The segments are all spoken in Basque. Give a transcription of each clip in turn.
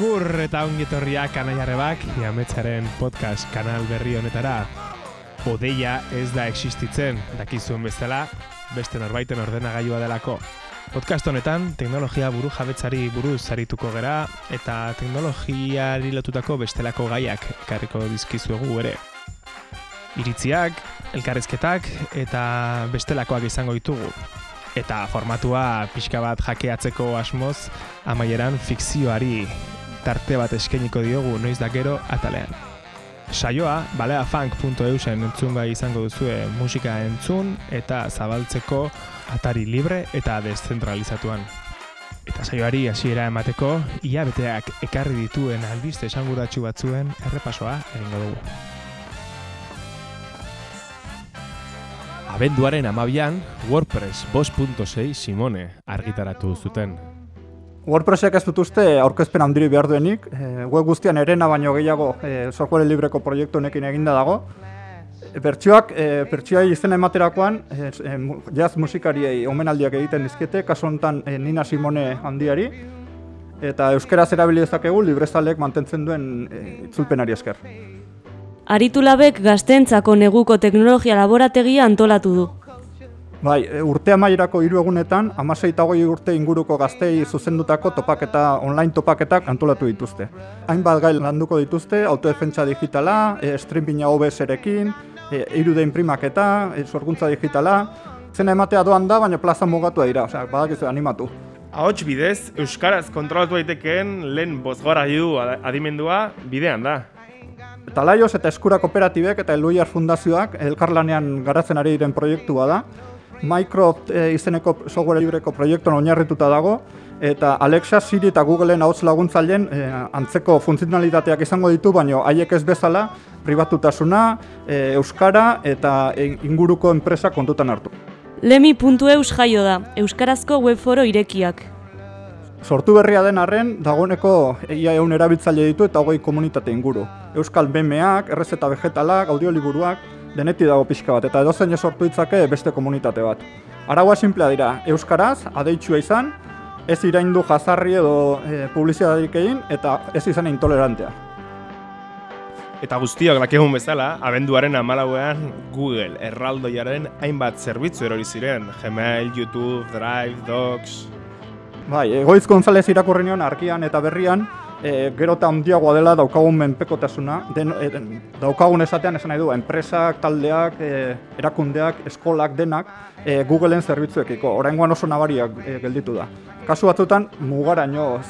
Agur eta ongietorriak anaiarrebak, jametzaren podcast kanal berri honetara. Odeia ez da existitzen, dakizuen bezala, beste norbaiten ordenagailua delako. Podcast honetan, teknologia buru jabetzari buruz zarituko gera, eta teknologiari lotutako bestelako gaiak ekarriko dizkizuegu ere. Iritziak, elkarrezketak eta bestelakoak izango ditugu eta formatua pixka bat jakeatzeko asmoz amaieran fikzioari tarte bat eskeniko diogu noiz da gero atalean. Saioa, baleafunk.eusen entzun gai izango duzue musika entzun eta zabaltzeko atari libre eta descentralizatuan. Eta saioari hasiera emateko, ia beteak ekarri dituen albiste esanguratsu batzuen errepasoa egingo dugu. Abenduaren amabian, WordPress 2.6 Simone argitaratu zuten. WordPressek ez dut uste aurkezpen handiri behar duenik, e, web guztian erena baino gehiago e, software libreko proiektu honekin eginda dago. Bertsioak, e, bertsioai izena ematerakoan, e, jazz musikariei omenaldiak egiten dizkete, kasu honetan e, Nina Simone handiari, eta euskaraz erabili dezakegu librezalek mantentzen duen e, itzulpenari esker. Aritulabek gaztentzako neguko teknologia laborategia antolatu du. Bai, e, urte amaierako hiru egunetan, amasei eta urte inguruko gaztei zuzendutako topaketa, online topaketak antolatu dituzte. Hainbat gai landuko dituzte, autodefentsa digitala, e, streaming OBS-erekin, e, irude imprimaketa, e, sorguntza digitala, zena ematea doan da, baina plaza mugatu dira, osea, badakizu animatu. Ahots bidez, Euskaraz kontrolatu daitekeen lehen bozgora adimendua bidean da. Talaioz eta Eskura Kooperatibek eta Eluiar Fundazioak elkarlanean garatzen ari diren proiektua da. Microsoft e, izeneko software libreko proiektuan oinarrituta dago eta Alexa, Siri eta Googleen hauts laguntzaileen e, antzeko funtzionalitateak izango ditu, baino haiek ez bezala pribatutasuna, e, euskara eta inguruko enpresa kontutan hartu. Lemi.eus jaio da, euskarazko webforo irekiak. Sortu berria den arren, dagoeneko ia egun erabiltzaile ditu eta hogei komunitate inguru. Euskal BMAk, errezeta vegetalak, audioliburuak, deneti dago pixka bat, eta edozein sortu ditzake beste komunitate bat. Araua simplea dira, Euskaraz, adeitsua izan, ez iraindu jazarri edo e, publizitateik egin, eta ez izan intolerantea. Eta guztiok lakegun bezala, abenduaren amalauean Google erraldoiaren hainbat zerbitzu erori ziren, Gmail, YouTube, Drive, Docs, Bai, egoiz González irakurri nion arkian eta berrian, e, gero eta handiagoa dela daukagun menpekotasuna, den, e, daukagun esatean esan nahi du, enpresak, taldeak, e, erakundeak, eskolak, denak, e, Googleen zerbitzuekiko, oraingoan oso nabariak e, gelditu da. Kasu batzutan, mugaraino,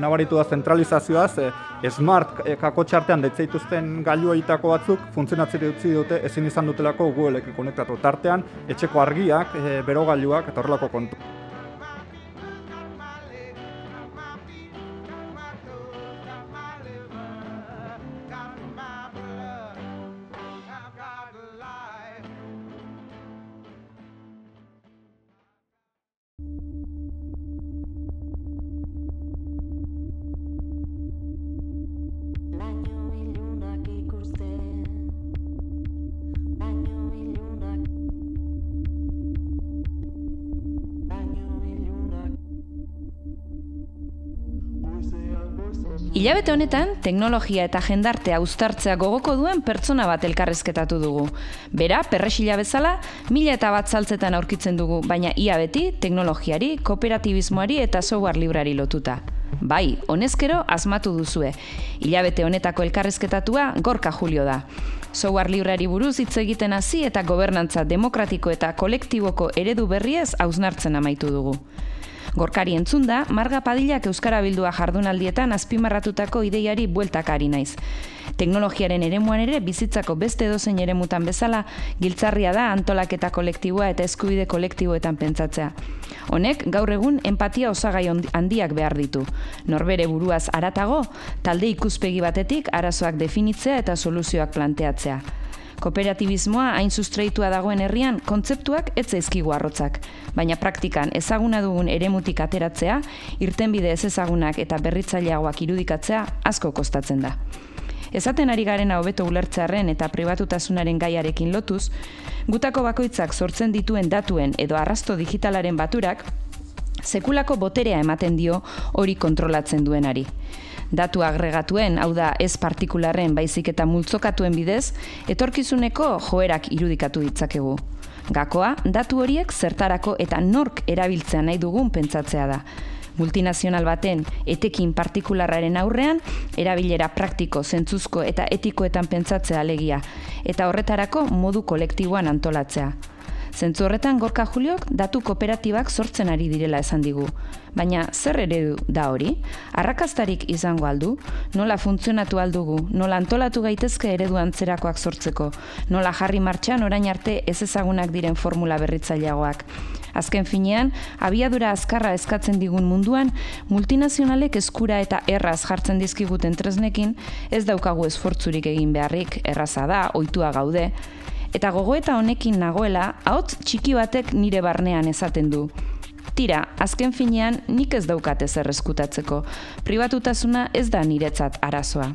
nabaritu da zentralizazioa, ze smart e, kakotxartean detzeituzten gailu egitako batzuk, funtzionatzen utzi dute ezin izan dutelako Googleekin konektatu. Tartean, etxeko argiak, e, berogailuak eta horrelako kontu. Ilabete honetan, teknologia eta jendartea uztartzea gogoko duen pertsona bat elkarrezketatu dugu. Bera, perresila bezala, mila eta bat saltzetan aurkitzen dugu, baina ia beti teknologiari, kooperatibismoari eta software librari lotuta. Bai, honezkero asmatu duzue. Ilabete honetako elkarrezketatua gorka julio da. Software librari buruz hitz egiten hasi eta gobernantza demokratiko eta kolektiboko eredu berriez hausnartzen amaitu dugu. Gorkari entzunda, Marga Padillak Euskara Bildua jardunaldietan azpimarratutako ideiari bueltakari naiz. Teknologiaren eremuan ere bizitzako beste edozein eremutan bezala, giltzarria da antolaketa kolektiboa eta eskubide kolektiboetan pentsatzea. Honek, gaur egun, empatia osagai handiak behar ditu. Norbere buruaz aratago, talde ikuspegi batetik arazoak definitzea eta soluzioak planteatzea. Kooperatibismoa hain sustraitua dagoen herrian kontzeptuak ez zaizkigu arrotzak, baina praktikan ezaguna dugun eremutik ateratzea, irtenbide ez ezagunak eta berritzaileagoak irudikatzea asko kostatzen da. Ezaten ari garen hobeto ulertzearren eta pribatutasunaren gaiarekin lotuz, gutako bakoitzak sortzen dituen datuen edo arrasto digitalaren baturak sekulako boterea ematen dio hori kontrolatzen duenari. Datu agregatuen, hau da ez partikularren baizik eta multzokatuen bidez, etorkizuneko joerak irudikatu ditzakegu. Gakoa, datu horiek zertarako eta nork erabiltzea nahi dugun pentsatzea da. Multinazional baten etekin partikularraren aurrean, erabilera praktiko, zentzuzko eta etikoetan pentsatzea alegia, eta horretarako modu kolektiboan antolatzea. Zentzu horretan Gorka Juliok datu kooperatibak sortzen ari direla esan digu. Baina zer eredu da hori? Arrakastarik izango aldu? Nola funtzionatu aldugu? Nola antolatu gaitezke eredu antzerakoak sortzeko? Nola jarri martxan orain arte ez ezagunak diren formula berritzaileagoak? Azken finean, abiadura azkarra eskatzen digun munduan, multinazionalek eskura eta erraz jartzen dizkiguten tresnekin, ez daukagu esfortzurik egin beharrik, erraza da, ohitua gaude, eta gogoeta honekin nagoela, hauts txiki batek nire barnean esaten du. Tira, azken finean nik ez daukate zer eskutatzeko. Pribatutasuna ez da niretzat arazoa.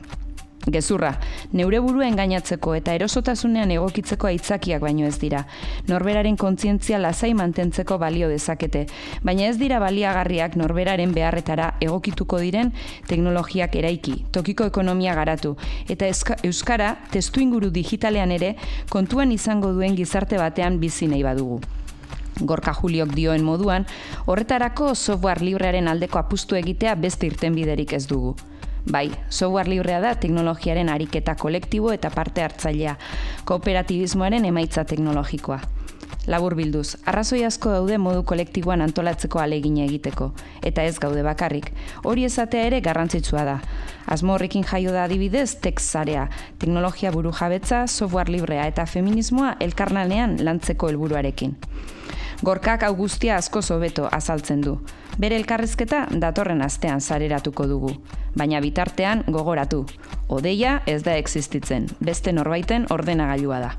Gezurra, neure burua engainatzeko eta erosotasunean egokitzeko aitzakiak baino ez dira. Norberaren kontzientzia lasai mantentzeko balio dezakete, baina ez dira baliagarriak norberaren beharretara egokituko diren teknologiak eraiki, tokiko ekonomia garatu, eta euskara testu inguru digitalean ere kontuan izango duen gizarte batean bizi nahi badugu. Gorka Juliok dioen moduan, horretarako software librearen aldeko apustu egitea beste irtenbiderik ez dugu. Bai, software librea da teknologiaren ariketa kolektibo eta parte hartzailea, kooperatibismoaren emaitza teknologikoa. Labur bilduz, arrazoi asko daude modu kolektiboan antolatzeko alegina egiteko, eta ez gaude bakarrik. Hori ezatea ere garrantzitsua da. Asmo horrekin jaio da adibidez tekzarea, teknologia buru jabetza, software librea eta feminismoa elkarnanean lantzeko helburuarekin. Gorkak augustia asko zobeto azaltzen du. Bere elkarrezketa datorren astean sareratuko dugu. Baina bitartean gogoratu. Odeia ez da existitzen, beste norbaiten ordenagailua da.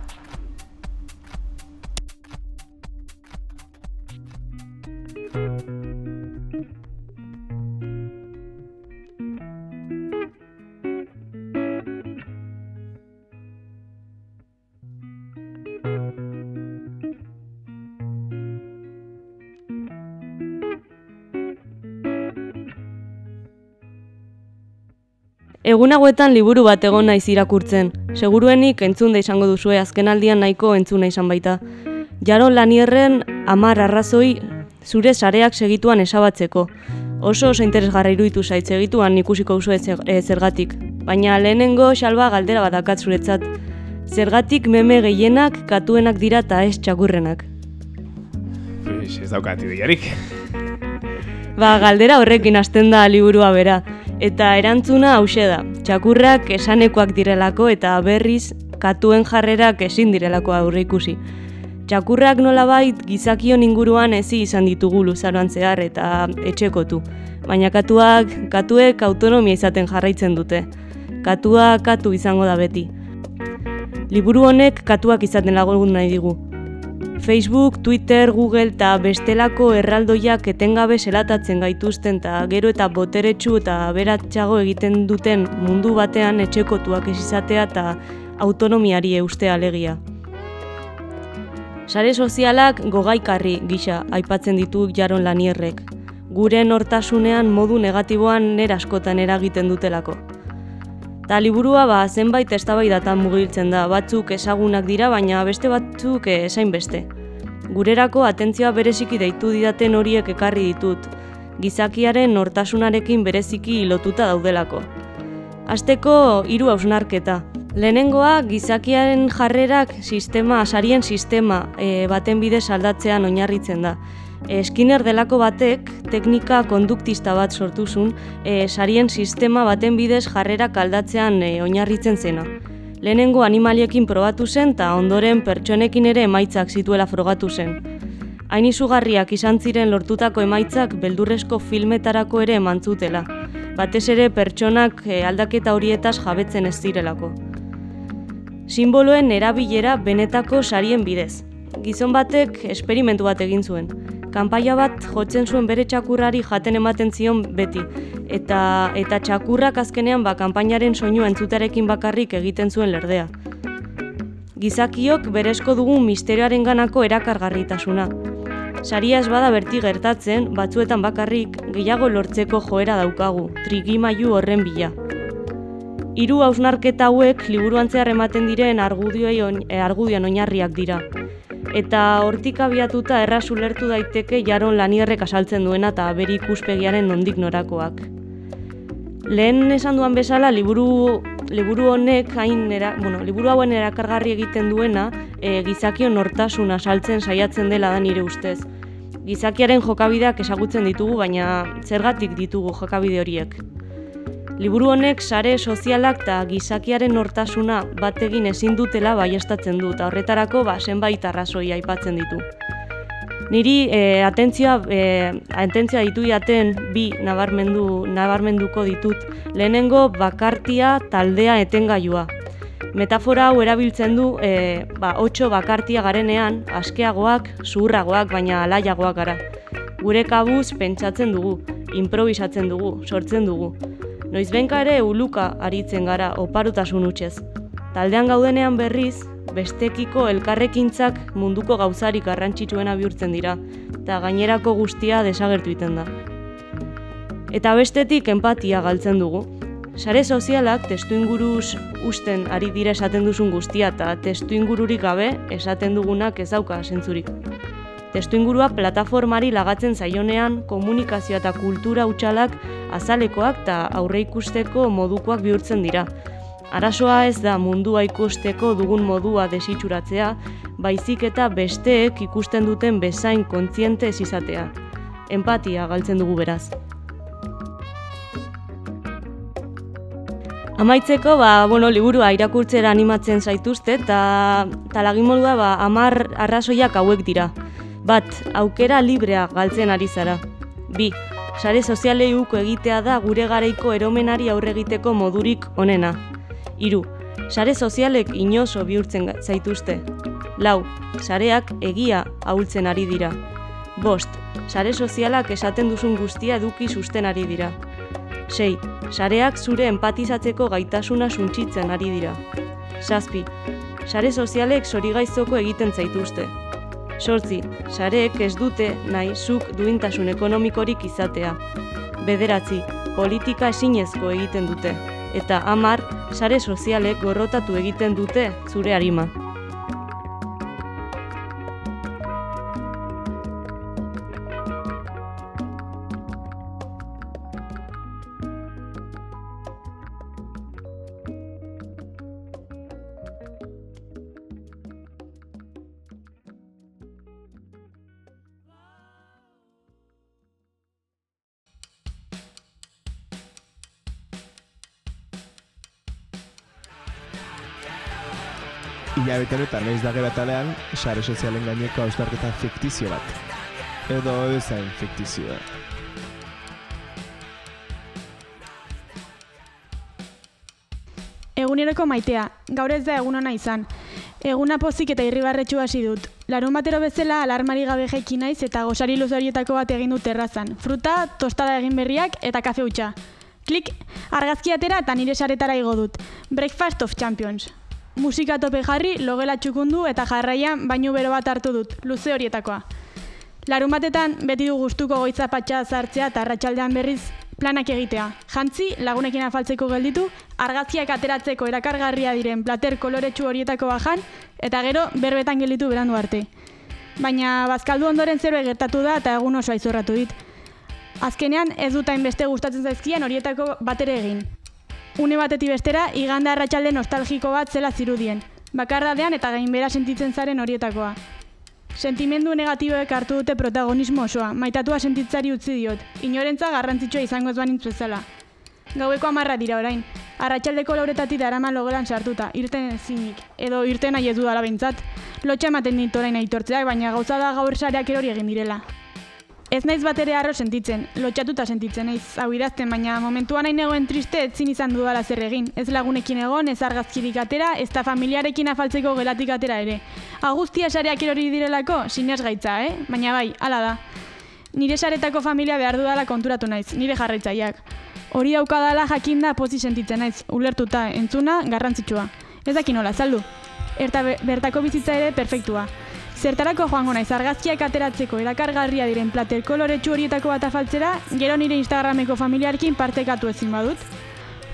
Egun hauetan liburu bat egon naiz irakurtzen. Seguruenik entzun da izango duzue azkenaldian nahiko entzuna izan baita. Jaron lanierren amar arrazoi zure sareak segituan esabatzeko. Oso oso interesgarra iruditu zait segituan ikusiko usu e, zergatik. Baina lehenengo xalba galdera badakat zuretzat. Zergatik meme gehienak katuenak dira eta ez txakurrenak. ez daukat ideiarik. Ba, galdera horrekin hasten da liburua bera. Eta erantzuna hause da, txakurrak esanekoak direlako eta berriz katuen jarrerak ezin direlako aurre ikusi. Txakurrak nolabait gizakion inguruan ezi izan ditugu luzaroan zehar eta etxekotu. Baina katuak, katuek autonomia izaten jarraitzen dute. Katua katu izango da beti. Liburu honek katuak izaten lagun nahi digu. Facebook, Twitter, Google eta bestelako erraldoiak etengabe zelatatzen gaituzten eta gero eta boteretsu eta beratxago egiten duten mundu batean etxekotuak ez izatea eta autonomiari eustea alegia. Sare sozialak gogaikarri gisa aipatzen ditu jaron lanierrek. Gure nortasunean modu negatiboan neraskotan eragiten dutelako. Ta liburua ba zenbait eztabaidatan mugiltzen da, batzuk ezagunak dira, baina beste batzuk esain beste. Gurerako atentzioa bereziki deitu didaten horiek ekarri ditut, gizakiaren nortasunarekin bereziki lotuta daudelako. Asteko hiru hausnarketa. Lehenengoa gizakiaren jarrerak sistema, sarien sistema e, baten bidez aldatzean oinarritzen da. Skinner delako batek teknika konduktista bat sortuzun e, sarien sistema baten bidez jarrerak aldatzean e, oinarritzen zena. Lehenengo animaliekin probatu zen eta ondoren pertsonekin ere emaitzak zituela frogatu zen. Hain izugarriak izan ziren lortutako emaitzak beldurrezko filmetarako ere emantzutela. Batez ere pertsonak e, aldaketa horietaz jabetzen ez direlako. Simboloen erabilera benetako sarien bidez. Gizon batek esperimentu bat egin zuen kanpaia bat jotzen zuen bere txakurrari jaten ematen zion beti. Eta, eta txakurrak azkenean ba, kanpainaren soinu entzutarekin bakarrik egiten zuen lerdea. Gizakiok berezko dugu misterioaren ganako erakargarritasuna. Saria ez bada berti gertatzen, batzuetan bakarrik gehiago lortzeko joera daukagu, trigimailu horren bila. Hiru hausnarketa hauek liburuan zehar ematen diren argudioan oinarriak dira. Eta hortik abiatuta erraz ulertu daiteke jaron lanierrek asaltzen duena eta beri ikuspegiaren nondik norakoak. Lehen esan duan bezala, liburu, liburu honek hain era, bueno, liburu hauen erakargarri egiten duena e, gizakion nortasuna saltzen saiatzen dela da nire ustez. Gizakiaren jokabideak esagutzen ditugu, baina zergatik ditugu jokabide horiek. Liburu honek sare sozialak eta gizakiaren nortasuna bat egin ezin dutela baiestatzen du, eta horretarako ba, zenbait arrazoi aipatzen ditu. Niri e, atentzioa, e, atentzioa ditu jaten bi nabarmendu, nabarmenduko ditut. Lehenengo bakartia taldea etengailua. Metafora hau erabiltzen du e, ba, otxo bakartia garenean, askeagoak, zuhurragoak, baina alaiagoak gara. Gure kabuz pentsatzen dugu, improvisatzen dugu, sortzen dugu. Noizbenka ere uluka aritzen gara oparutasun utxez. Taldean gaudenean berriz, bestekiko elkarrekintzak munduko gauzarik garrantzitsuena bihurtzen dira, eta gainerako guztia desagertu iten da. Eta bestetik enpatia galtzen dugu. Sare sozialak testu inguruz usten ari dira esaten duzun guztia eta testu ingururik gabe esaten dugunak ez dauka sentzurik. Testu ingurua plataformari lagatzen zaionean komunikazioa eta kultura utxalak azalekoak eta aurre ikusteko modukoak bihurtzen dira. Arasoa ez da mundua ikusteko dugun modua desitxuratzea, baizik eta besteek ikusten duten bezain kontziente ez izatea. Empatia galtzen dugu beraz. Amaitzeko, ba, bueno, liburua irakurtzera animatzen zaituzte, eta talagimodua ba, amar arrazoiak hauek dira. Bat, aukera librea galtzen ari zara. Bi, sare sozialei uko egitea da gure garaiko eromenari aurre egiteko modurik onena. Hiru, sare sozialek inoso bihurtzen zaituzte. Lau, sareak egia ahultzen ari dira. Bost, sare sozialak esaten duzun guztia eduki susten ari dira. Sei, sareak zure empatizatzeko gaitasuna suntsitzen ari dira. Zazpi, sare sozialek zorigaiztoko egiten zaituzte. Sortzi, sareek ez dute nahi zuk duintasun ekonomikorik izatea. Bederatzi, politika ezinezko egiten dute. Eta hamar, sare sozialek gorrotatu egiten dute zure arima. Hilabete honetan naiz da geratalean, sare sozialen gaineko austarketa fiktizio bat. Edo ezain fiktizioa. Eguneroko maitea, gaur ez da egun ona izan. Eguna pozik eta irribarretxu hasi dut. Larun batero bezala alarmari gabe jaiki naiz eta gosari luze horietako bat egin dut terrazan. Fruta, tostada egin berriak eta kafe hutsa. Klik, argazki atera eta nire saretara igo dut. Breakfast of Champions. Musika tope jarri, logela txukundu eta jarraian bainu bero bat hartu dut, luze horietakoa. Larun batetan beti du gustuko goitza patxa zartzea eta arratsaldean berriz planak egitea. Jantzi, lagunekin afaltzeko gelditu, argazkiak ateratzeko erakargarria diren plater koloretsu horietako bajan, eta gero berbetan gelditu berandu arte. Baina bazkaldu ondoren zerbait gertatu da eta egun oso aizorratu dit. Azkenean ez dut hainbeste gustatzen zaizkien horietako batere egin. Une batetik bestera, igande arratsalde nostalgiko bat zela zirudien. Bakardadean eta gainbera sentitzen zaren horietakoa. Sentimendu negatiboek hartu dute protagonismo osoa, maitatua sentitzari utzi diot, inorentza garrantzitsua izango ez banintz bezala. Gaueko amarra dira orain, arratsaldeko lauretatik darama logelan sartuta, irten ezinik, edo irten nahi ez dudala behintzat. Lotxa ematen dit orain aitortzeak, baina gauza da gaur sareak erori egin direla. Ez naiz bat ere harro sentitzen, lotxatuta sentitzen naiz, hau idazten, baina momentuan nahi negoen triste etzin izan dudala zer egin. Ez lagunekin egon, ez argazkirik atera, ez da familiarekin afaltzeko gelatik atera ere. Agustia sareak erori direlako, sinez gaitza, eh? Baina bai, hala da. Nire saretako familia behar dudala konturatu naiz, nire jarraitzaileak. Hori daukadala jakinda pozi sentitzen naiz, ulertuta, entzuna, garrantzitsua. Ez daki nola, saldu. Erta be- bertako bizitza ere perfektua. Zertarako joango naiz argazkiak ateratzeko erakargarria diren plater koloretsu horietako bat afaltzera, gero nire Instagrameko familiarkin partekatu ezin badut.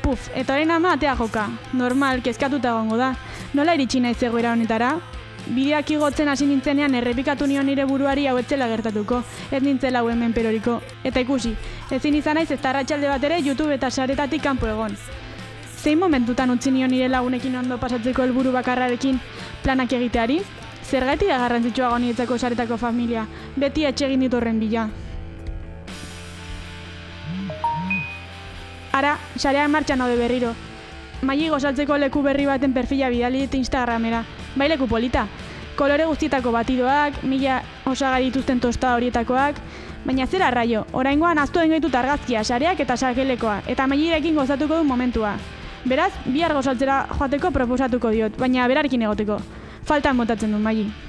Puf, eta horren ama atea joka. Normal, kezkatuta egongo da. Nola iritsi naiz egoera honetara? Bideak igotzen hasi nintzenean errepikatu nion nire buruari hau etzela gertatuko, ez nintzela hau hemen peroriko. Eta ikusi, ezin izan naiz ez tarratxalde bat ere YouTube eta saretatik kanpo egon. Zein momentutan utzi nion nire lagunekin ondo pasatzeko helburu bakarrarekin planak egiteari? Zergatik da garrantzitsua niretzako saretako familia, beti etxegin dit horren bila. Ara, sarean martxan daude berriro. Maili gozaltzeko leku berri baten perfila bidali dit Instagramera. Bai leku polita. Kolore guztietako batidoak, mila osagai dituzten tosta horietakoak, baina zera raio, oraingoan aztu den gaitut argazkia, sareak eta sakelekoa, eta mailirekin gozatuko du momentua. Beraz, bihar gozaltzera joateko proposatuko diot, baina berarekin egoteko. Faltan botatzen du maili.